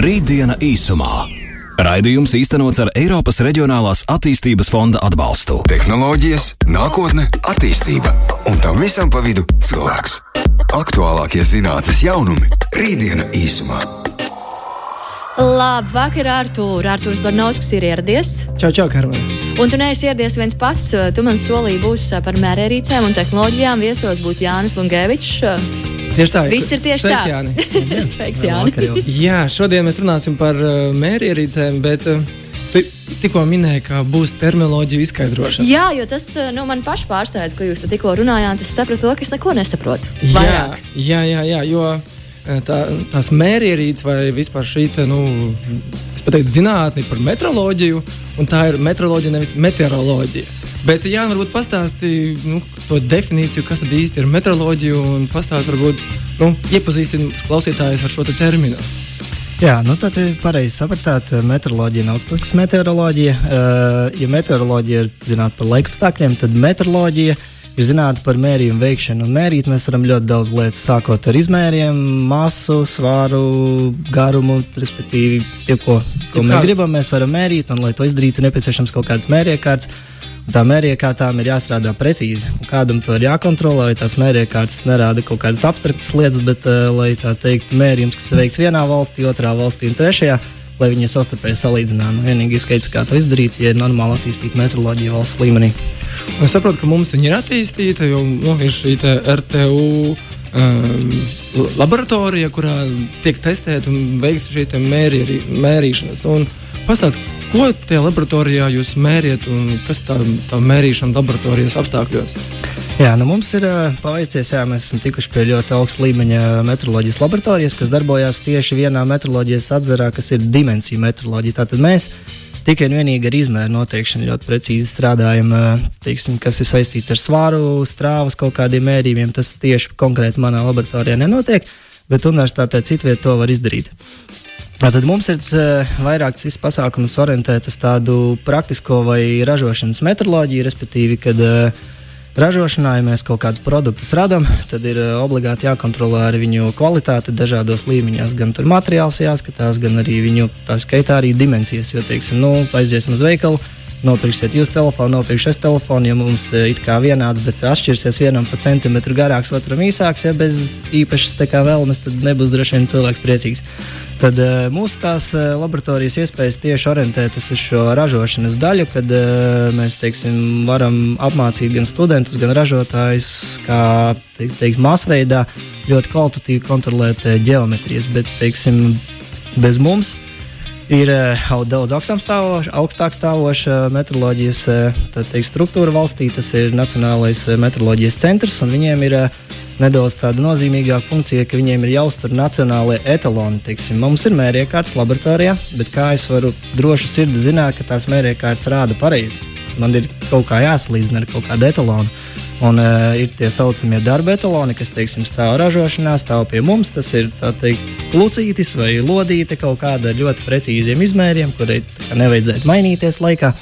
Rītdiena īsumā. Raidījums īstenots ar Eiropas Reģionālās attīstības fonda atbalstu. Tehnoloģijas, nākotne, attīstība un tam visam pa vidu cilvēks. Aktuālākie zinātnes jaunumi - Rītdiena īsumā. Labvakar, Artur! Arturs Barnovskis ir ieradies. Čau, čau, Karmen! Un tu neesi ieradies viens pats. Tu man solīji būs par mērierīcēm un tehnoloģijām. Viesos būs Jānis Lungevičs. Tieši tā, Viss ir tieši Sveiks, tā. Jāni. Sveiks, Jāni. Jā, šodien mēs runāsim par uh, mērierīcēm, bet uh, tu tikko minēji, ka būs terminoloģija izskaidrošana. Jā, jo tas nu, man pašu pārsteidz, ko jūs tikko runājāt. Es sapratu, to, ka es neko nesaprotu. Jā, Vairāk. jā, jā, jā, jo uh, tā, tās mērierīces vai vispār šī te, nu, es pateiktu, zinātne par meteoroloģiju, un tā ir meteoroloģija, nevis meteoroloģija. Bet, jā, varbūt pastāstīja nu, to definīciju, kas tad īsti ir meteoroloģija, un pastāstīja, varbūt nu, iepazīstināt klausītājus ar šo te terminu. Jā, nu tad ir pareizi sapratāt, meteoroloģija nav kas meteoroloģija. Uh, ja meteoroloģija ir zinātnē par laikapstākļiem, tad meteoroloģija ir zinātnē par mērījumu veikšanu. Un mērīt mēs varam ļoti daudz lietas, sākot ar izmēriem, masu, svāru, garumu, respektīvi, jebko, ko mēs gribam, mēs varam mērīt. Un, lai to izdarītu, ir nepieciešams kaut kāds mēriekārts. Tām mēriekārtām ir jāstrādā precīzi. Kādam to ir jākontrolē, lai tās mēriekārtas nerāda kaut kādas abstraktas lietas, bet uh, lai tā teikt, mērījums, kas ir veikts vienā valstī, otrā valstī un trešajā, lai viņi savstarpēji salīdzināmi. Vienīgais veids, kā to izdarīt, ja ir normāli attīstīta metroloģija valsts līmenī. Es saprotu, ka mums ir attīstīta, jo nu, ir šī RTU. Um, laboratorija, kurā tiek testēta un veikts šīs mēri, mērīšanas. Un pastāst, ko tajā laboratorijā jūs mēriet un kas tā, tā mērīšana laboratorijas apstākļos? Jā, nu mums ir paveicies, jā, mēs esam tikuši pie ļoti augsta līmeņa metroloģijas laboratorijas, kas darbojas tieši vienā metroloģijas atzarā, kas ir dimensiju metroloģija. Tātad mēs tikai un vienīgi ar izmēru noteikšanu ļoti precīzi strādājam, teiksim, kas ir saistīts ar svāru, strāvas kaut kādiem mērījumiem. Tas tieši konkrēti manā laboratorijā nenotiek, bet universitātē citvietā to var izdarīt. Tad mums ir vairāk šis pasākums orientēts uz tādu praktisko vai ražošanas metroloģiju, respektīvi, kad uh, ražošanā, ja mēs kaut kādus produktus radām, tad ir uh, obligāti jākontrolē arī viņu kvalitāte dažādos līmeņos. Gan tur materiāls jāskatās, gan arī viņu tā skaitā arī dimensijas. Jo, teiksim, nu, aiziesim uz veikalu, nopirksiet jūs telefonu, nopirkšu es telefonu, ja mums ir kā vienāds, bet atšķirsies vienam pa centimetru garāks, otram īsāks, ja bez īpašas vēlmes, tad nebūs droši vien cilvēks priecīgs. Tad uh, mūsu tās uh, laboratorijas iespējas tieši orientētas uz šo ražošanas daļu, kad mēs teiksim, varam apmācīt gan studentus, gan ražotājus, kā teikt, teikt, masveidā ļoti kvalitatīvi kontrolēt geometrijas. Bet teiksim, bez mums ir uh, daudz augstāk stāvoša, augstāk stāvoša meteoroloģijas uh, teikt, struktūra valstī. Tas ir Nacionālais meteoroloģijas centrs, un viņiem ir nedaudz tāda nozīmīgāka funkcija, ka viņiem ir jāuztur nacionālajie etaloni. Teiksim, mums ir mēriekārtas laboratorijā, bet kā es varu droši sirdi zināt, ka tās mēriekārtas rāda pareizi? Man ir kaut kā jāsalīdzina ar kaut kādu etalonu. Un uh, ir tie saucamie darba etaloni, kas teiksim, stāv ražošanā, stāv pie mums. Tas ir teikt, klucītis vai lodīte kaut kāda ar ļoti precīziem izmēriem, kurai nevajadzētu mainīties laikā.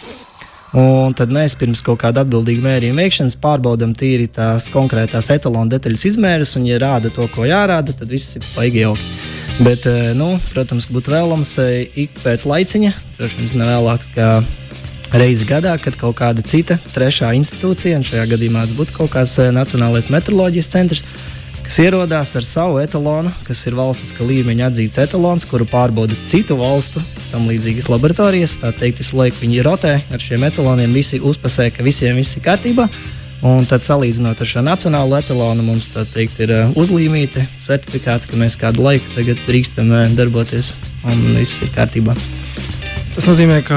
Un tad mēs pirms kaut kāda atbildīga mērījuma veikšanas pārbaudām tīri tās konkrētās etalona detaļas izmēras, un, ja rāda to, ko jārāda, tad viss ir baigi jauki. Bet, nu, protams, būtu vēlams ik pēc laiciņa, droši vien nevēlāks, kā reizi gadā, kad kaut kāda cita, trešā institūcija, un šajā gadījumā tas būtu kaut kāds Nacionālais meteoroloģijas centrs, kas ierodās ar savu etalonu, kas ir valstiska līmeņa atzīts etalons, kuru pārbauda citu valstu tam līdzīgas laboratorijas. Tā teikt, visu laiku viņi rotē ar šiem etaloniem, visi uzpasē, ka visiem viss ir kārtībā. Un tad, salīdzinot ar šo nacionālo etalonu, mums teikt, ir uzlīmīta certifikāts, ka mēs kādu laiku drīkstam darboties un viss ir kārtībā. Tas nozīmē, ka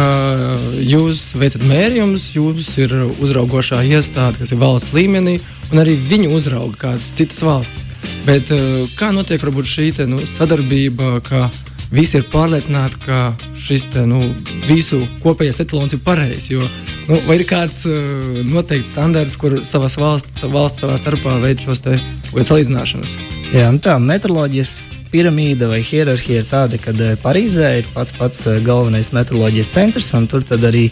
jūs veicat mērījumus, jums ir uzraugošā iestāde, kas ir valsts līmenī, un arī viņi uzrauga kādas citas valstis. Bet kā notiek varbūt, šī te, nu, sadarbība, ka visi ir pārliecināti, ka šis te, nu, visu kopējais etalons ir pareizs? Nu, vai ir kāds uh, noteikts standarts, kur savas valsts, valsts savā starpā veids šos salīdzināšanas? Jā, nu tā meteoroloģijas piramīda vai hierarhija ir tāda, ka Parīzē ir pats pats galvenais meteoroloģijas centrs, un tur arī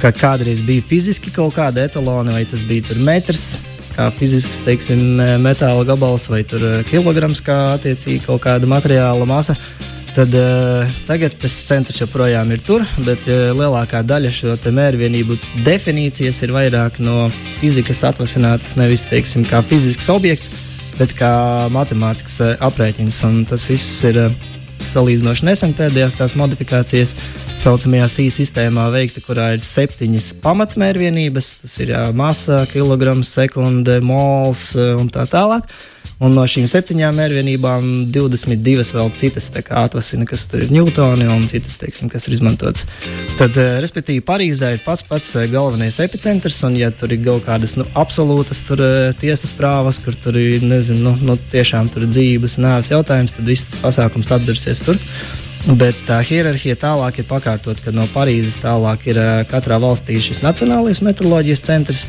kādreiz bija fiziski kaut kāda etalona, vai tas bija metrs. Kā fizisks, teiksim, metāla gabals vai kilograms, kā attiecīgi kaut kāda materiāla masa. Tad, uh, tagad tas centrs joprojām ir tur, bet uh, lielākā daļa šo mērvienību definīcijas ir vairāk no fizikas atvasinātas, nevis teiksim, kā fizisks objekts, bet kā matemātisks uh, aprēķins. Un tas viss ir salīdzinoši nesen pēdējās tās modifikācijas saucamajā SI sistēmā veikta, kurā ir septiņas pamatmērvienības. Tas ir masa, kilograms, sekunde, mols un tā tālāk. Un no šīm septiņām mērvienībām 22 vēl citas atvasina, kas tur ir Newtoni un citas, teiksim, kas ir izmantotas. Tad, eh, respektīvi, Parīzē ir pats pats eh, galvenais epicentrs, un ja tur ir kaut kādas nu, absolūtas tur, eh, tiesas prāvas, kur tur ir, nezinu, nu, nu, tiešām tur dzīves un nāves jautājums, tad viss tas pasākums atdarsies tur. Bet tā hierarhija tālāk ir pakārtot, ka no Parīzes tālāk ir katrā valstī šis Nacionālais meteoroloģijas centrs.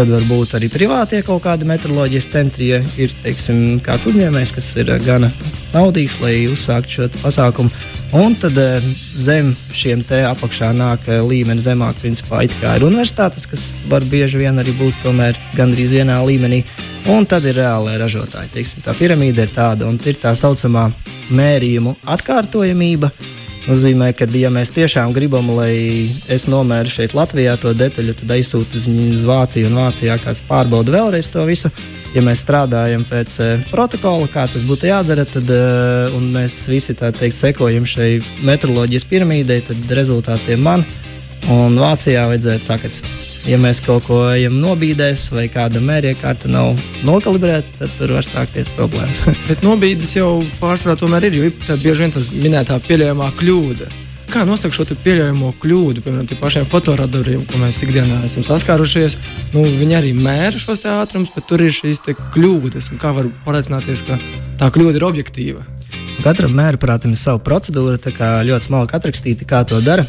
Tad var būt arī privātie kaut kādi meteoroloģijas centri, ja ir teiksim, kāds uzņēmējs, kas ir gana naudīgs, lai uzsāktu šo pasākumu. Un tad zem šiem te apakšā nāk līmenis zemāk, principā it kā ir universitātes, kas var bieži vien arī būt tomēr gandrīz vienā līmenī. Un tad ir reālai ražotāji. Teiksim, tā piramīda ir tāda, un ir tā saucamā mērījumu atkārtojamība nozīmē, ka, ja mēs tiešām gribam, lai es nomēru šeit Latvijā to detaļu, tad aizsūtu uz Vāciju un Vācijā kāds pārbauda vēlreiz to visu. Ja mēs strādājam pēc uh, protokola, kā tas būtu jādara, tad uh, mēs visi tā teikt sekojam šai metroloģijas piramīdai, tad rezultātiem man un Vācijā vajadzētu sakrast. Ja mēs kaut ko ejam nobīdēs, vai kāda mēriekārta nav nokalibrēta, tad tur var sākties problēmas. Bet nobīdes jau pārsvarā tomēr ir, jo ir bieži vien tas minētā pieļaujamā kļūda. Kā nosakt šo pieļaujamo kļūdu, piemēram, tiem pašiem fotoradariem, ko mēs ikdienā esam saskārušies? Nu, viņi arī mēra šos ātrumus, bet tur ir šīs kļūdas. Kā var pārliecināties, ka tā kļūda ir objektīva? Katram mērķim ir sava procedūra, tā kā ļoti smalki atrakstīta, kā to dara.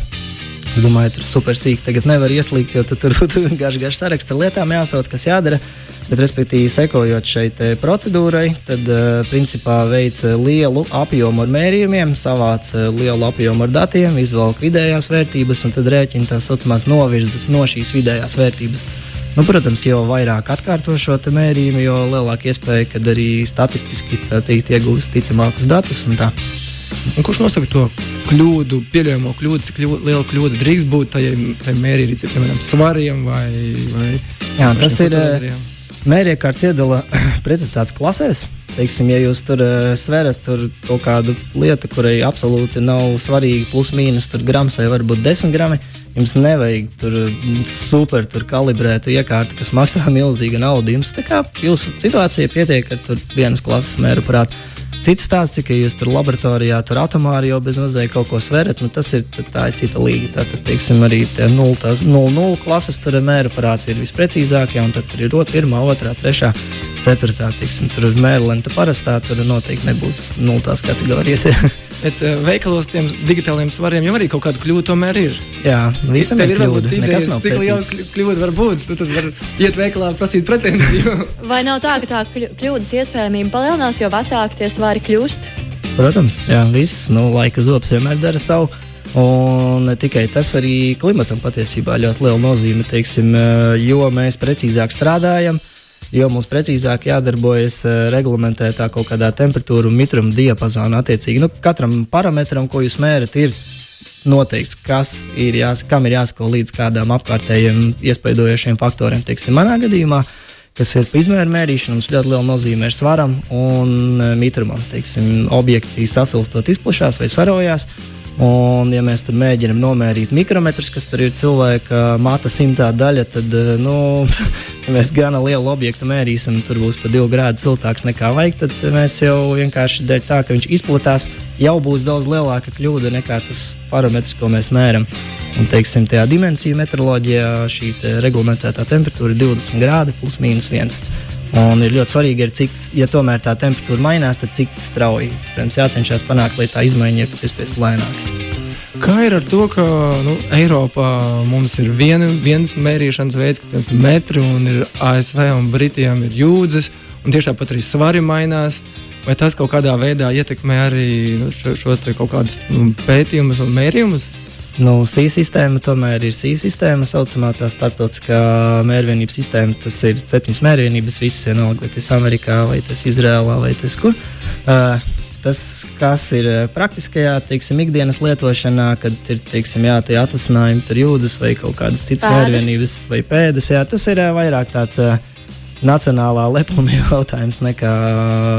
Es domāju, tur super sīki tagad nevar ieslīgt, jo tur būtu garš, garš saraksts ar lietām jāsauc, kas jādara. Bet, respektīvi, sekojot šai procedūrai, tad uh, principā veic lielu apjomu ar mērījumiem, savāc uh, lielu apjomu ar datiem, izvelk vidējās vērtības un tad rēķina tās saucamās novirzes no šīs vidējās vērtības. Nu, protams, jo vairāk atkārto šo mērījumu, jo lielāka iespēja, ka arī statistiski teikt, iegūst ticamākus datus. Un kurš nosaka to kļūdu, pieļaujamo kļūdu, cik ļu, liela kļūda drīkst būt tajā, tajā mērījumā, piemēram, svariem vai, vai Jā, tas ir. Eh, Mēriekārts iedala precizitātes klasēs. Teiksim, ja jūs tur uh, sverat tur kaut kādu lietu, kurai absolūti nav svarīgi, plus mīnus grams vai varbūt 10 grami, jums nevajag tur mm, super tur kalibrētu iekārtu, kas maksā milzīgu naudu. Jums tā kā jūsu situācija pietiek ar vienas klases mēru prātu. Cits stāsts, ka jūs tur laboratorijā, tur atomāri jau bez mazliet kaut ko sverat, nu, tas ir, tā ir cita līga. Tātad, teiksim, arī 0,0 klases tur mēra parāti ir visprecīzākie, un tad tur ir 1, 2, 3, 4. Teiksim, tur ir mēra lenta parastā, tur noteikti nebūs 0 kategorijas. Bet uh, veikalos tiem digitāliem svariem jau arī kaut kāda kļūda tomēr ir. Jā, visam ir kļūda. Idejas, cik liela kļūda var būt? Tu tad var iet veikalā un prasīt pretenziju. Vai nav tā, ka tā kļūdas iespējamība palielinās, jo vecāki tie svari kļūst? Protams, jā, viss, nu, laika zobs vienmēr dara savu. Un ne tikai tas, arī klimatam patiesībā ļoti liela nozīme. Teiksim, eh, jo mēs precīzāk strādājam, jo mums precīzāk jādarbojas eh, reglamentētā kaut kādā temperatūra un mitruma diapazonā. Attiecīgi, nu, katram parametram, ko jūs mērat, ir noteikts, kas ir jās, kam ir jāsako līdz kādām apkārtējiem iespaidojošiem faktoriem. Teiksim, manā gadījumā, kas ir izmēra mērīšana, mums ļoti liela nozīme ir svaram un eh, mitrumam. Teiksim, objekti sasilstot izplatās vai sarojās. Un, ja mēs mēģinām nomērīt mikrometrus, kas tur ir cilvēka mata simtā daļa, tad, eh, nu, ja mēs gana lielu objektu mērīsim, tur būs pa divu grādu siltāks nekā vajag, tad mēs jau vienkārši dēļ tā, ka viņš izplatās, jau būs daudz lielāka kļūda nekā tas parametrs, ko mēs mēram. Un, teiksim, tajā dimensiju metroloģijā šī te reglamentētā temperatūra ir 20 grādi plus mīnus 1. Un ir ļoti svarīgi, ir, cik, ja tomēr tā temperatūra mainās, tad cik strauji. Mums jācenšas panākt, lai tā izmaiņa ir pēc iespējas lēnāka. Kā ir ar to, ka nu, Eiropā mums ir viena, viens mērīšanas veids, ka ir metri, un ir ASV un Britiem ir jūdzes, un tieši tāpat arī svari mainās. Vai tas kaut kādā veidā ietekmē arī nu, šo, šo kaut kādus nu, pētījumus un mērījumus? Nu, SI sistēma tomēr ir SI sistēma, tā saucamā tā starptautiskā mērvienības sistēma. Tas ir septiņas mērvienības, visas vienalga, vai tas ir Amerikā, vai tas ir Izrēlā, vai tas kur. Uh, tas, kas ir uh, praktiskajā, teiksim, ikdienas lietošanā, kad ir, teiksim, jā, tie atvasinājumi, tur jūdzes vai kaut kādas citas mērvienības vai pēdas, jā, tas ir uh, vairāk tāds. Uh, nacionālā lepuma jautājums nekā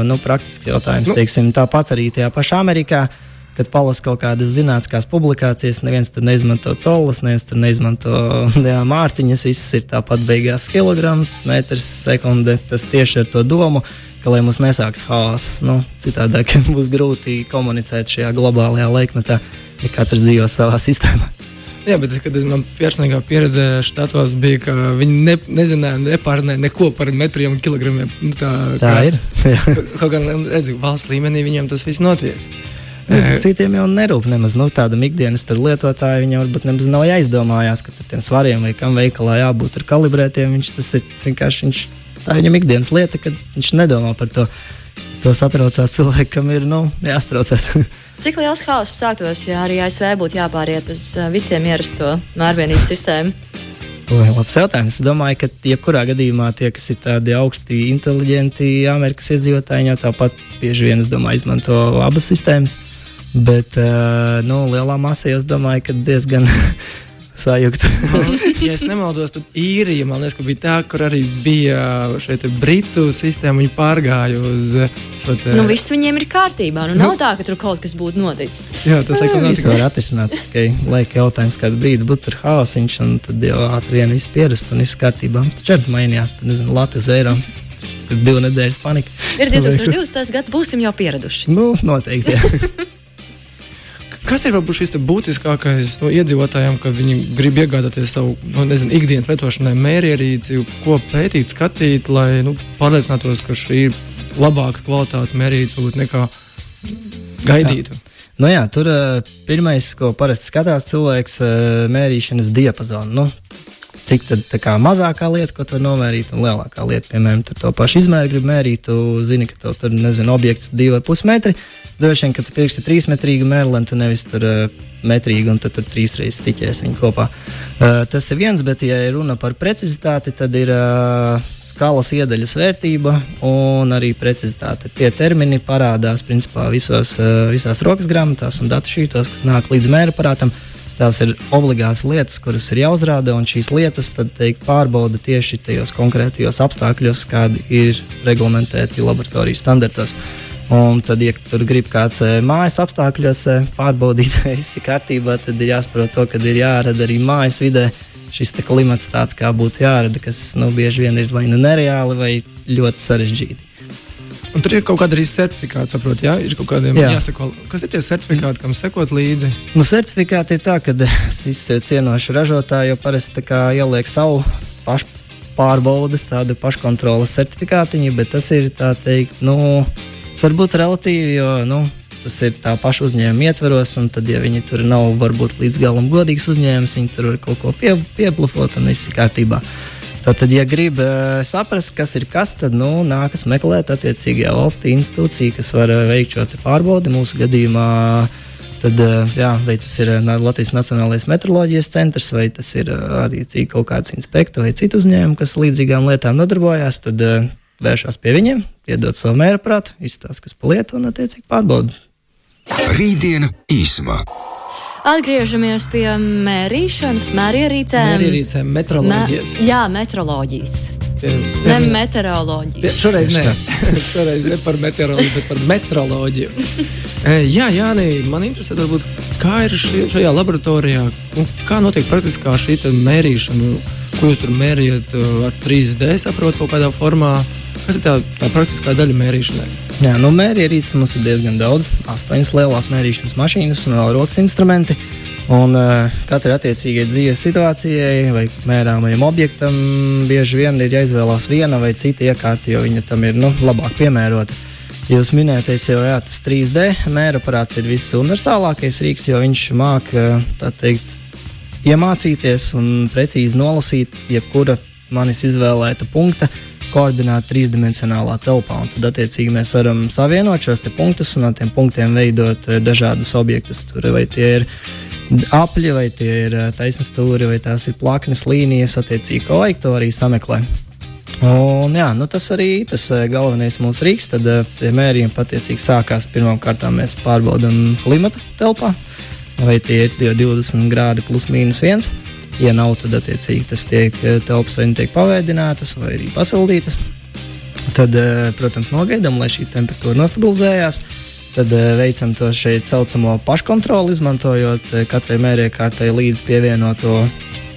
nu, praktisks jautājums. Nu. Teiksim, tāpat arī tajā pašā Amerikā. Kad palasa kaut kādas zinātniskās publikācijas, neviens tur neizmanto colas, neviens tur neizmanto jā, mārciņas. Viss ir tāpat beigās kilograms, metrs, sekunde. Tas tieši ar to domu, ka lai mums nesāks haoss, nu, citādi būs grūti komunicēt šajā globālajā laikmetā, ja katrs dzīvo savā sistēmā. Jā, bet kad man personīgā pieredze štatos bija, ka viņi ne, nezināja, nepārnēja neko par metriem un kilogramiem. Nu, tā, tā kā, ir. kaut gan, redzu, valsts līmenī viņiem tas viss notiek. Redz, citiem jau nerūp nemaz nu, tāda ikdienas lietotāja. Viņa varbūt nemaz nav aizdomājās, ka tiem svariem vai kam veikalā jābūt ar kalibrētiem. Viņš tas ir vienkārši viņš, tā viņam ikdienas lieta, kad viņš nedomā par to to satraucās cilvēki, kam ir nu, jāstraucās. Cik liels haoss sāktos, ja arī ASV būtu jāpāriet uz visiem ierasto mērvienību sistēmu? Labs jautājums. Es domāju, ka jebkurā gadījumā tie, kas ir tādi augsti inteliģenti, Amerikas iedzīvotāji, jau tāpat bieži vien domāju, izmanto abas sistēmas. Bet uh, nu, lielā masā es domāju, ka diezgan sajūta. ja es nemaldos, tad īrija man liekas, bija tā, kur arī bija šī britu sistēma. Viņi pārgāja uz šo te... nu, viss viņiem ir kārtībā. Nu, nav nu. tā, ka tur kaut kas būtu noticis. Jā, tas laikam nav. Tas var atrisināt tikai laika jautājums, kādu brīdi būtu tur haosiņš, un tad jau ātri vien viss pierast un viss kārtībā. Taču arī mainījās, tad nezinu, Latvijas eiro. Divu nedēļas panika. Ir 2020. gads, būsim jau pieraduši. Nu, noteikti. Kas ir varbūt šis būtiskākais no iedzīvotājiem, kad viņi grib iegādāties savu nu, nezinu, ikdienas lietošanai mērierīci, ko pētīt, skatīt, lai nu, pārliecinātos, ka šī ir labākas kvalitātes mērīte nekā gaidītu? Jā. Nu jā, tur uh, pirmais, ko parasti skatās cilvēks, ir uh, mērīšanas diapazonu. Nu, cik tad, kā, mazākā lieta, ko tu vari nomērīt, un lielākā lieta, piemēram, to pašu izmēru grib mērīt. Tu zini, ka tev tur nezinu, objekts ir 2,5 metri. Droši vien, ka tu pirksi trīsmetrīgu mērli, tu nevis tur uh, metrīgu, un tad tur trīs reizes tiķēs viņu kopā. Uh, tas ir viens, bet, ja ir runa par precizitāti, tad ir uh, skalas iedaļas vērtība un arī precizitāte. Tie termini parādās principā visos, uh, visās rokas grāmatās un datu šītos, kas nāk līdz mēra aparātam. Tās ir obligātas lietas, kuras ir jāuzrāda, un šīs lietas teikt, pārbauda tieši tajos konkrētajos apstākļos, kādi ir reglamentēti laboratorijas standartos. Un tad, ja tur grib kāds eh, mājas apstākļos eh, pārbaudīt, vai viss ir kārtībā, tad ir jāsaprot to, ka ir jārada arī mājas vidē šis klimats tāds, kā būtu jārada, kas nu, bieži vien ir vai nu nereāli, vai ļoti sarežģīti. Un tur ir kaut kāda arī certifikāta, saprot, jā, ir kaut kādiem jā. jāsako. Kas ir tie certifikāti, kam sekot līdzi? Nu, certifikāti ir tā, ka visi cienoši ražotāji jau parasti ieliek savu pašu pārbaudas, tādu paškontrolas certifikātiņu, bet tas ir tā teikt, nu, tas var būt relatīvi, jo, nu, tas ir tā paša uzņēmuma ietvaros, un tad, ja viņi tur nav varbūt līdz galam godīgs uzņēmums, viņi tur var kaut ko pie, pieplufot un viss ir kārtībā. Tātad, ja grib uh, saprast, kas ir kas, tad nu, nākas meklēt attiecīgajā valstī institūciju, kas var uh, veikt šo pārbaudi. Mūsu gadījumā tad, uh, jā, vai tas ir Latvijas Nacionālais meteoroloģijas centrs, vai tas ir arī kaut kāds inspektors vai citu uzņēmumu, kas līdzīgām lietām nodarbojās, tad vēršās pie viņiem, iedod savu mēru prātu, izstāsta, kas pa lietu un attiecīgi pārbauda. Rītdiena īsumā. Atgriežamies pie mērīšanas, mērierīcēm. Mērierīcēm, metroloģijas. Me, jā, metroloģijas. Pie, pie, ne meteoroloģija. Šoreiz ne. šoreiz ne par meteoroloģiju, bet par metroloģiju. e, jā, Jāni, man interesē, varbūt, kā ir šie, šajā laboratorijā, un kā notiek praktiskā šī mērīšana, ko jūs tur mērījat ar 3D, saprotu, kaut kādā formā. Kas ir tā, tā praktiskā daļa mērīšanai? Jā, nu, mērierīces mums ir diezgan daudz. Astoņas lielās mērīšanas mašīnas un vēl rokas instrumenti. Un uh, katrai attiecīgai dzīves situācijai vai mērāmajam objektam bieži vien ir jāizvēlās viena vai cita iekārta, jo viņa tam ir nu, labāk piemērota. Jūs minētais jau jā, tas 3D mēra aparāts ir viss universālākais rīks, jo viņš māca teikt, iemācīties un precīzi nolasīt jebkura manis izvēlēta punkta koordinēta trīsdimensionālā telpā. Un tad, attiecīgi, mēs varam savienot šos punktus un no tiem punktiem veidot eh, dažādus objektus. Tur vai tie ir apli, vai tie ir eh, taisnstūri, vai tās ir plaknes līnijas, attiecīgi, ko to arī sameklēt. Un, jā, nu, tas arī tas galvenais mūsu rīks. Tad tie mērījumi patiecīgi sākās. Pirmkārt, mēs pārbaudām klimatu telpā, vai tie ir 20 grādi plus mīnus 1. Ja nav, tad attiecīgi tas tiek telpas vai nu tiek pavēdinātas vai arī pasildītas. Tad, protams, nogaidām, lai šī temperatūra nostabilizējās. Tad veicam to šeit saucamo paškontroli, izmantojot katrai mēriekārtai līdzi pievienoto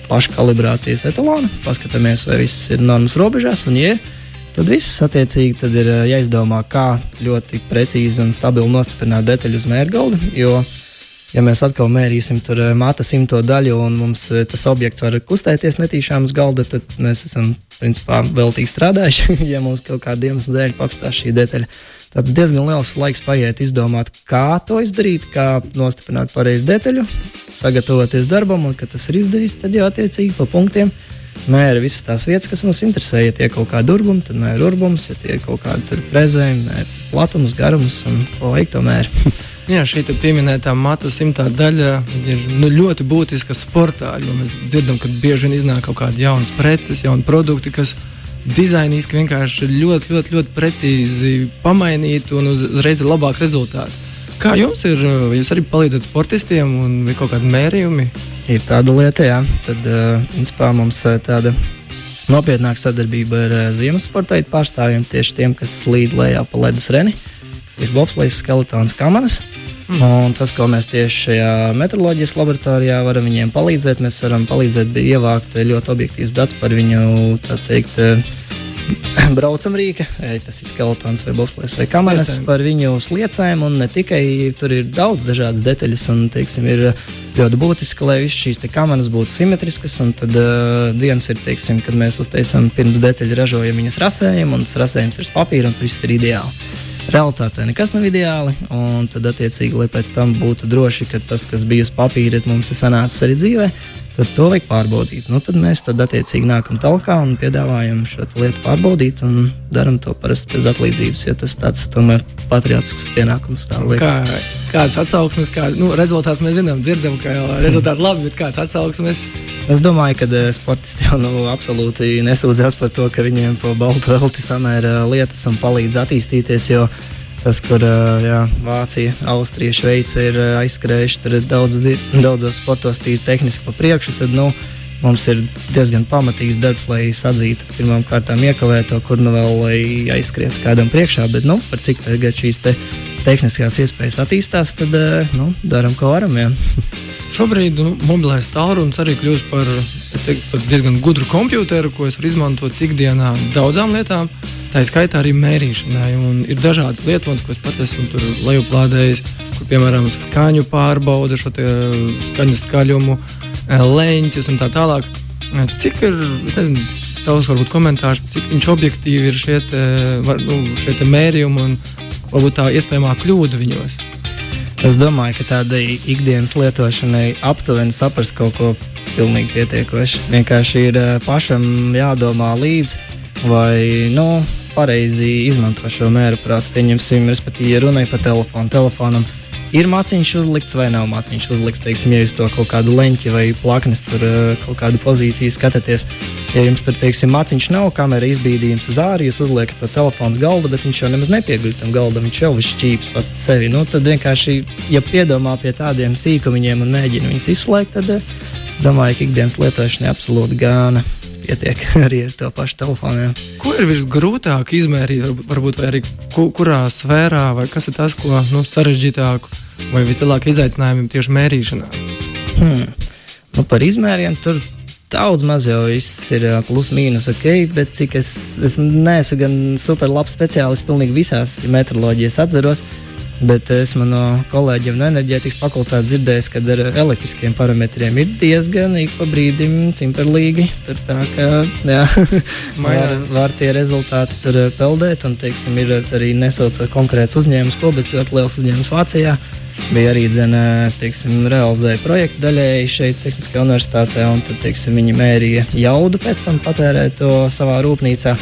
paškalibrācijas etalonu. Paskatāmies, vai viss ir normas robežās, un, ja ir, tad viss attiecīgi tad ir jāizdomā, kā ļoti precīzi un stabili nostiprināt detaļu uz mērgalda. Ja mēs atkal mērīsim tur mata simto daļu, un mums tas objekts var kustēties netīšām uz galda, tad mēs esam principā veltīgi strādājuši, ja mums kaut kāda iemesla dēļ pakstās šī detaļa. Tad diezgan liels laiks paiet izdomāt, kā to izdarīt, kā nostiprināt pareizi detaļu, sagatavoties darbam, un kad tas ir izdarīts, tad jau attiecīgi pa punktiem mēra visas tās vietas, kas mums interesē. Ja tie ir kaut kādi urbumi, tad mēra urbums, ja tie ir kaut kādi frezējumi, mēra platums, garums un ko vajag to mēra. Jā, šī pieminētā mata simtā daļa ir nu, ļoti būtiska sportā, jo mēs dzirdam, ka bieži vien iznāk kaut kādi jaunas preces, jauni produkti, kas dizainiski vienkārši ļoti, ļoti, ļoti precīzi pamainīt un uzreiz ir labāk rezultāti. Kā jums ir? Vai jūs arī palīdzat sportistiem un ir kaut kādi mērījumi? Ir tāda lieta, jā. Tad, principā, mums tāda nopietnāka sadarbība ar ziemas sporta pārstāvjiem, tieši tiem, kas slīd lejā pa ledus reni, kas ir bobslēgs, skeletons, kamanas. Mm. Un tas, ko mēs tieši šajā meteoroloģijas laboratorijā varam viņiem palīdzēt, mēs varam palīdzēt ievākt ļoti objektīvus datus par viņu teikt, braucam rīka, tas ir skeletons vai bobslēgs vai kamaras par viņu sliecēm. Un ne tikai tur ir daudz dažādas detaļas, un teiksim, ir ļoti būtiski, lai visas šīs kamaras būtu simetriskas. Un tad uh, viens ir, teiksim, kad mēs uztaisām pirms detaļu ražojam viņas rasējumu, un tas rasējums ir uz papīra, un tas viss ir ideāli realitātē nekas nav ideāli. Un tad, attiecīgi, lai pēc tam būtu droši, ka tas, kas bija uz papīra, mums ir sanācis arī dzīvē, tad to vajag pārbaudīt. Nu, tad mēs tad, attiecīgi, nākam tālāk un piedāvājam šo lietu pārbaudīt un darām to parasti bez atlīdzības, jo tas tāds tomēr patriotisks pienākums. Kā, kādas atsauksmes, kā, nu, rezultāts mēs zinām, dzirdam, ka rezultāti labi, bet kāds atsauksmes? Es domāju, ka eh, sportisti jau nu, absolūti nesūdzās par to, ka viņiem pa baltu velti samēra lietas un palīdz attīstīties. Jo tas, kur jā, Vācija, Austrija, Šveice ir aizskrējuši, tur ir daudz, daudzos sportos tīri tehniski pa priekšu. Tad, nu, mums ir diezgan pamatīgs darbs, lai sadzītu pirmām kārtām iekavēto, kur nu vēl aizskrietu kādam priekšā. Bet, nu, par cik tagad šīs te tehniskās iespējas attīstās, tad nu, darām, ko varam. Jā. Šobrīd nu, mobilais tālrunis arī kļūst par, teiktu, par diezgan gudru komputeru, ko es varu izmantot ikdienā daudzām lietām. Tā skaitā arī mērīšanai. Un ir dažādas lietotnes, ko es pats esmu lejuplādējis, kur piemēram skaņu pārbauda, šo skaņu skaļumu, eh, leņķus un tā tālāk. Cik ir, es nezinu, tavs varbūt komentārs, cik viņš objektīvi ir šie, te, var, nu, šie mērījumi un varbūt tā iespējamā kļūda viņos. Es domāju, ka tādai ikdienas lietošanai aptuveni saprast kaut ko pilnīgi pietiekoši. Vienkārši ir eh, pašam jādomā līdzi, vai nu, pareizi izmanto šo prātu. Pieņemsim, respektīvi, ja runāja pa telefonu, telefonam ir māciņš uzlikts vai nav māciņš uzlikts. Teiksim, ja jūs to kaut kādu leņķi vai plaknes, tur eh, kaut kādu pozīciju skatāties, ja jums tur, teiksim, māciņš nav, kamera izbīdījums uz ārā, jūs uzliekat to telefonu galda, bet viņš jau nemaz nepieguļ tam galdam, viņš jau ir šķīps pats par sevi. Nu, tad vienkārši, ja piedomā pie tādiem sīkumiem un mēģina viņus izslēgt, tad eh, es domāju, ka ikdienas lietošanai absolūti gāna pietiek arī ar to pašu telefonu. Ko ir visgrūtāk izmērīt, varbūt arī ku, kurā sfērā, vai kas ir tas, ko nu, sarežģītāk vai vislielākie izaicinājumi tieši mērīšanā? Hmm. Nu, par izmēriem tur daudz maz jau viss ir plus mīnus ok, bet cik es, es neesmu gan super labs speciālists pilnīgi visās metroloģijas atceros. Bet esmu no kolēģiem no enerģētikas fakultātes dzirdējis, ka ar elektriskiem parametriem ir diezgan ik pa brīdim cimperlīgi. Tur tā kā jā, var, var tie rezultāti tur peldēt. Un, teiksim, ir arī nesaucot konkrēts uzņēmums, ko, bet ļoti liels uzņēmums Vācijā bija arī dzene, teiksim, realizēja projektu daļēji šeit, Tehniskajā universitātē, un tad, teiksim, viņi mērīja jaudu pēc tam patērēt to savā rūpnīcā.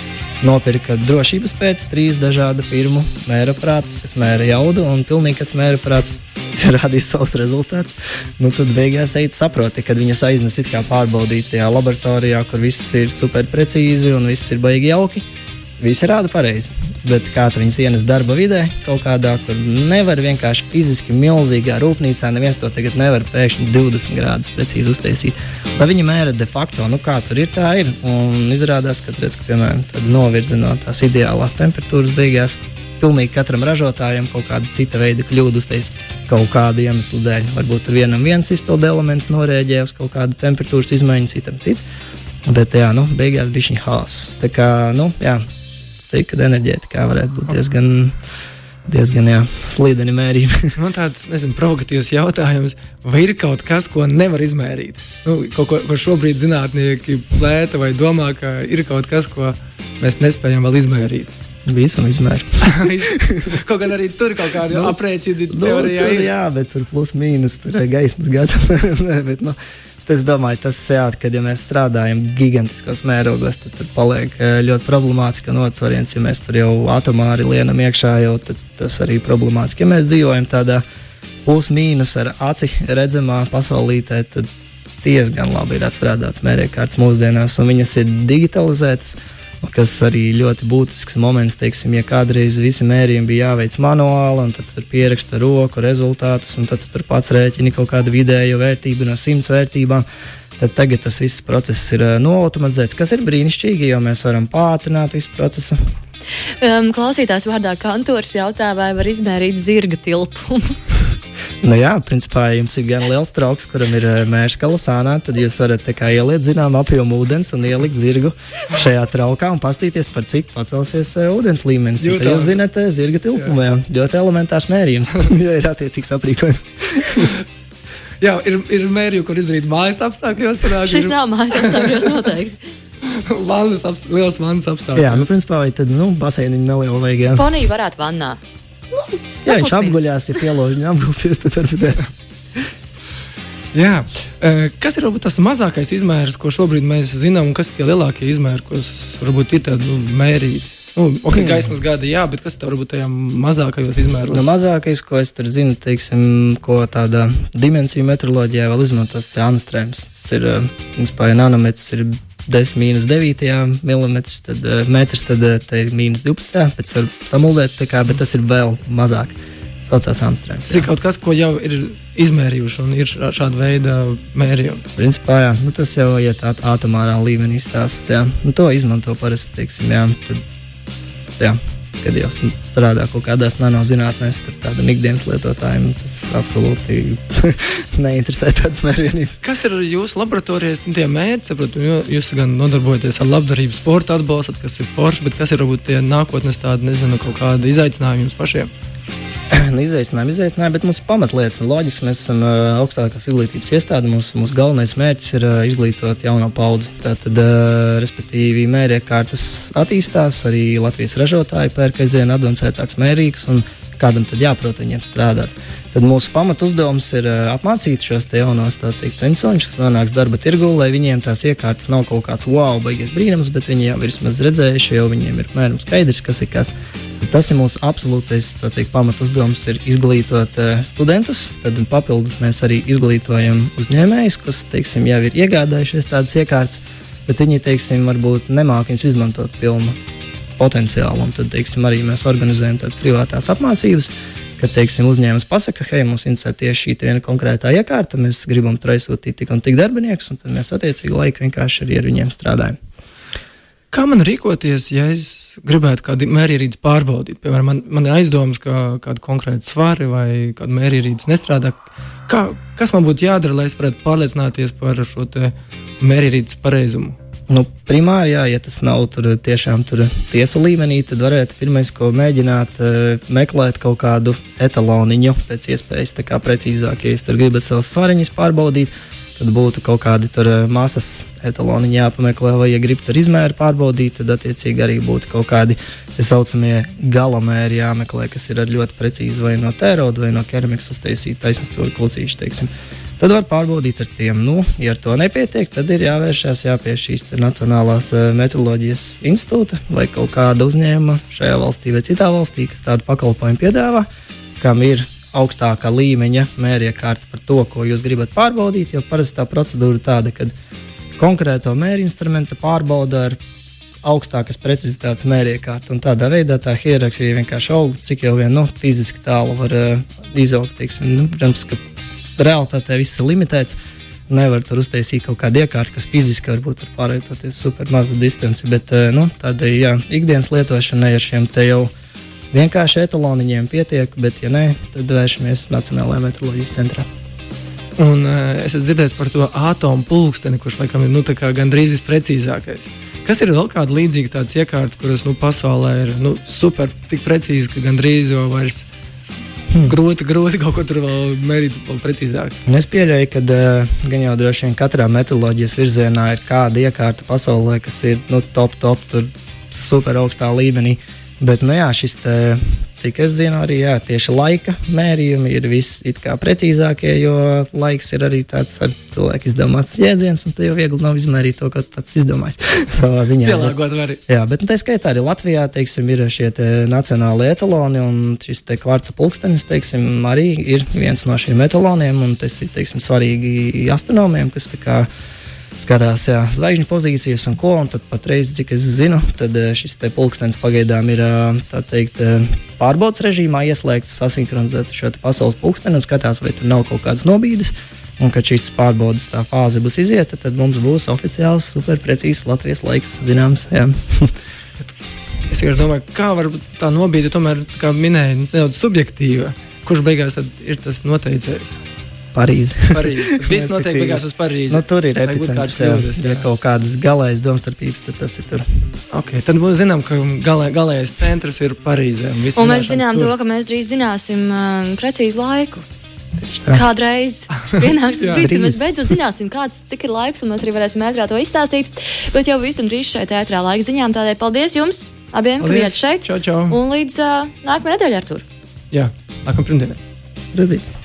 Nopirka drošības pēc trīs dažādu firmu mēraprātus, kas mēra jaudu, un pilnīgi kāds mēraprāts rādīja savus rezultātus. Nu, tad beigās ejiet saproti, kad viņas aiznes it kā pārbaudīt tajā laboratorijā, kur viss ir super precīzi un viss ir baigi jauki Visi rāda pareizi. Bet kā tu viņus ienes darba vidē, kaut kādā, kur nevar vienkārši fiziski milzīgā rūpnīcā, neviens to tagad nevar pēkšņi 20 grādus precīzi uztaisīt. Lai viņi mēra de facto, nu kā tur ir, tā ir. Un izrādās, ka, redz, ka piemēram, novirzi no tās ideālās temperatūras beigās. Pilnīgi katram ražotājam kaut kāda cita veida kļūda uztaisīt kaut kādu iemeslu dēļ. Varbūt vienam viens izpildu elements norēģē uz kaut kādu temperatūras izmaiņu, citam cits. Bet, jā, nu, beigās bija šī haoss. Tā kā, nu, jā, es teiktu, ka enerģētikā varētu būt diezgan. Diezgan jā, slīdeni mērījumi. Man tāds nezinu, provokatīvs jautājums, vai ir kaut kas, ko nevar izmērīt? Nu, kaut ko, ko šobrīd zinātnieki plēta vai domā, ka ir kaut kas, ko mēs nespējam vēl izmērīt. Visu izmēru. kaut gan arī tur kaut kāda nu, aprēķina nu, teorijā. Tur, jā, bet tur plus mīnus, tur ir gaismas gada. bet, nu, Es domāju, tas ir jā, kad ja mēs strādājam gigantiskos mērogos, tad, tad paliek eh, ļoti problemātiski variants, ja mēs tur jau atomāri lienam iekšā, jau tas arī ir problemātiski. Ja mēs dzīvojam tādā plus-mínus ar aci redzamā pasaulītē, tad diezgan labi ir atstrādāts mēriekārtas mūsdienās, un viņas ir digitalizētas kas arī ļoti būtisks moments, teiksim, ja kādreiz visi mērījumi bija jāveic manuāli, un tad tur pieraksta roku rezultātus, un tad tu tur pats rēķini kaut kādu vidēju vērtību no simts vērtībām. Tad tagad tas viss process ir uh, noautomatizēts, kas ir brīnišķīgi, jo mēs varam pātrināt visu procesu. Um, klausītājs vārdā kantors jautā, vai var izmērīt zirga tilpumu. Nu jā, principā, jums ir gan liels trauks, kuram ir eh, mērs kalasānā, tad jūs varat ieliet zinām apjomu ūdens un ielikt zirgu šajā traukā un pastīties, par cik pacelsies uh, ūdens līmenis. Tad jūs zināt, uh, zirga tilpumā jā. ļoti elementārs mērījums, jo ir attiecīgs aprīkojums. jā, ir, ir mērījumi, kur izdarīt mājas apstākļos. Šis ir... nav mājas apstākļos noteikti. vannas apst liels vannas apstākļos. Jā, nu, principā, vai tad, nu, baseiniņu nelielu vajag. Ponija varētu vannā. Nu, jā, viņš apguļās, ja pielauž viņa apgulties, tad ar Jā. Kas ir varbūt, tas mazākais izmērs, ko šobrīd mēs zinām, un kas ir tie lielākie izmēri, kas varbūt ir tādi nu, mērīti? Nu, ok, mm. gaismas gadi, jā, bet kas tev varbūt tajā mazākajos izmēros? Nu, mazākais, ko es tur zinu, teiksim, ko tādā dimensiju metroloģijā vēl izmantos, ir anstrēms. Tas ir, principā, ja nanometrs ir 10 mīnus 9 mm, tad, uh, metrs, tad uh, ir mīnus 12. Pēc tam samuldēt, kā, bet tas ir vēl mazāk. Saucās Anstrēms. Tas ir kaut kas, ko jau ir izmērījuši, un ir šāda veida mērījumi. Principā, jā, nu, tas jau ir ja atomārā līmenī stāsts. Jā. Nu, to izmanto parasti, teiksim, jā. Tad, jā kad jau strādā kaut kādās nanozinātnēs, tad tādam ikdienas lietotājam tas absolūti neinteresē tādas mērvienības. Kas ir jūsu laboratorijas tie mērķi? Saprotu, jūs gan nodarbojaties ar labdarību, sporta atbalstu, kas ir forši, bet kas ir varbūt tie nākotnes tādi, nezinu, kaut kādi izaicinājumi jums pašiem? Nu, izaicinājumi, izaicinājumi, bet mums ir pamatlietas. Loģiski, mēs esam uh, augstākās izglītības iestāde. Mūsu, mūsu galvenais mērķis ir uh, izglītot jauno paudzi. Tātad, uh, respektīvi, mēriekārtas attīstās, arī Latvijas ražotāji pērk aizvien advancētāks mērīgs un kādam tad jāprot viņiem strādāt. Tad mūsu pamatu uzdevums ir uh, apmācīt šos jaunos censoņus, kas nonāks darba tirgū, lai viņiem tās iekārtas nav kaut kāds wow, baigies brīnums, bet viņi jau ir vismaz redzējuši, jau viņiem ir apmēram skaidrs, kas ir kas. Tad tas ir mūsu absolūtais teikt, pamatu uzdevums, ir izglītot uh, studentus. Tad papildus mēs arī izglītojam uzņēmējus, kas teiksim, jau ir iegādājušies tādas iekārtas, bet viņi teiksim, varbūt nemāk viņas izmantot pilnu potenciālu. Un tad teiksim, arī mēs organizējam tādas privātās apmācības kad teiksim, uzņēmums pasakā, hei, mums interesē tieši šī viena konkrētā iekārta, mēs gribam tur aizsūtīt tik un tik darbiniekus, un tad mēs attiecīgi laiku vienkārši arī ar viņiem strādājam. Kā man rīkoties, ja es gribētu kādu mērījību pārbaudīt? Piemēram, man, man ir aizdomas, ka kāda konkrēta svara vai kāda mērījība nestrādā. Kā, kas man būtu jādara, lai es varētu pārliecināties par šo mērījības pareizumu? Nu, primāri, jā, ja tas nav tur, tiešām tur tiesu līmenī, tad varētu pirmais, ko mēģināt, uh, meklēt kaut kādu etaloniņu, pēc iespējas precīzāk. Ja jūs tur gribat savus svariņus pārbaudīt, tad būtu kaut kādi tur uh, masas etaloni jāpameklē, vai, ja grib tur izmēru pārbaudīt, tad attiecīgi arī būtu kaut kādi tā saucamie galamēri jāmeklē, kas ir ļoti precīzi vai no tēroda vai no keramikas uztaisīta taisnstūra klucīša, teiksim. Tad var pārbaudīt ar tiem. Nu, ja ar to nepietiek, tad ir jāvēršās jā, pie šīs Nacionālās meteoroloģijas institūta vai kaut kāda uzņēmuma šajā valstī vai citā valstī, kas tādu pakalpojumu piedāvā, kam ir augstākā līmeņa mēriekārta par to, ko jūs gribat pārbaudīt. Jo parasti tā procedūra ir tāda, ka konkrēto mēri instrumenta pārbauda ar augstākas precizitātes mēriekārtu. Tādā veidā tā hierarhija vienkārši aug, cik jau vien nu, fiziski tālu var uh, izaugt. Teiksim, nu, protams, realitātē viss ir limitēts. Nevar tur uztaisīt kaut kādu iekārtu, kas fiziski varbūt var pārvietoties super mazu distanci, bet uh, nu, tādai jā, ikdienas lietošanai ar šiem te jau vienkārši etaloniņiem pietiek, bet, ja nē, tad vēršamies Nacionālajā meteoroloģijas centrā. Un uh, es esmu dzirdējis par to atomu pulksteni, kurš laikam ir nu, gandrīz visprecīzākais. Kas ir vēl kāda līdzīga tādas iekārtas, kuras nu, pasaulē ir nu, super tik precīzi, ka gandrīz jau vairs hmm. grūti, grūti kaut ko tur vēl mērīt vēl precīzāk? Es pieļauju, ka uh, gan jau droši vien katrā meteoroloģijas virzienā ir kāda iekārta pasaulē, kas ir nu, top, top, super augstā līmenī. Uh, Bet, nu, jā, šis, te, cik es zinu, arī jā, tieši laika mērījumi ir visprecīzākie, jo laiks ir arī tāds cilvēku izdomāts jēdziens, un te jau viegli nav izmērīt to, ko pats izdomājis savā ziņā. Pielāgot var. Jā, bet nu, tā skaitā arī Latvijā teiksim, ir šie te nacionāli etaloni, un šis te kvarca pulkstenis teiksim, arī ir viens no šiem etaloniem, un tas ir teiksim, svarīgi astronomiem, kas tā kā skatās jā, zvaigžņu pozīcijas un ko. Un tad patreiz, cik es zinu, tad eh, šis pulkstenis pagaidām ir eh, teikt, eh, pārbaudas režīmā ieslēgts, sasinhronizēts ar šo pasaules pulksteni un skatās, vai tur nav kaut kādas nobīdes. Un, kad šīs pārbaudas tā fāze būs izieta, tad mums būs oficiāls, superprecīzs Latvijas laiks zināms. es domāju, kā var tā nobīde, tomēr, kā minēja, nedaudz subjektīva. Kurš beigās ir tas noteicējs? Parīzi. Parīzi. Viss notiek beigās uz Parīzi. Nu, tur ir epicentrs. Jā, kļūdas, jā. Ja kaut kādas galējas domstarpības, tad tas ir tur. Okay, tad mēs zinām, ka galē, galējais centrs ir Parīzē. Un, un mēs zinām tur. to, ka mēs drīz zināsim uh, precīzu laiku. Kādreiz pienāks tas brīdis, kad mēs beidzot zināsim, kāds, ir laiks, un mēs arī varēsim ētrā to izstāstīt. Bet jau visam drīz šeit ētrā laika ziņām. Tādēļ paldies jums abiem, paldies. ka bijāt šeit. Čau, čau. Un līdz uh, nākamajai nedēļai ar tur. Jā, nākamajai pirmdienai. Redzīt.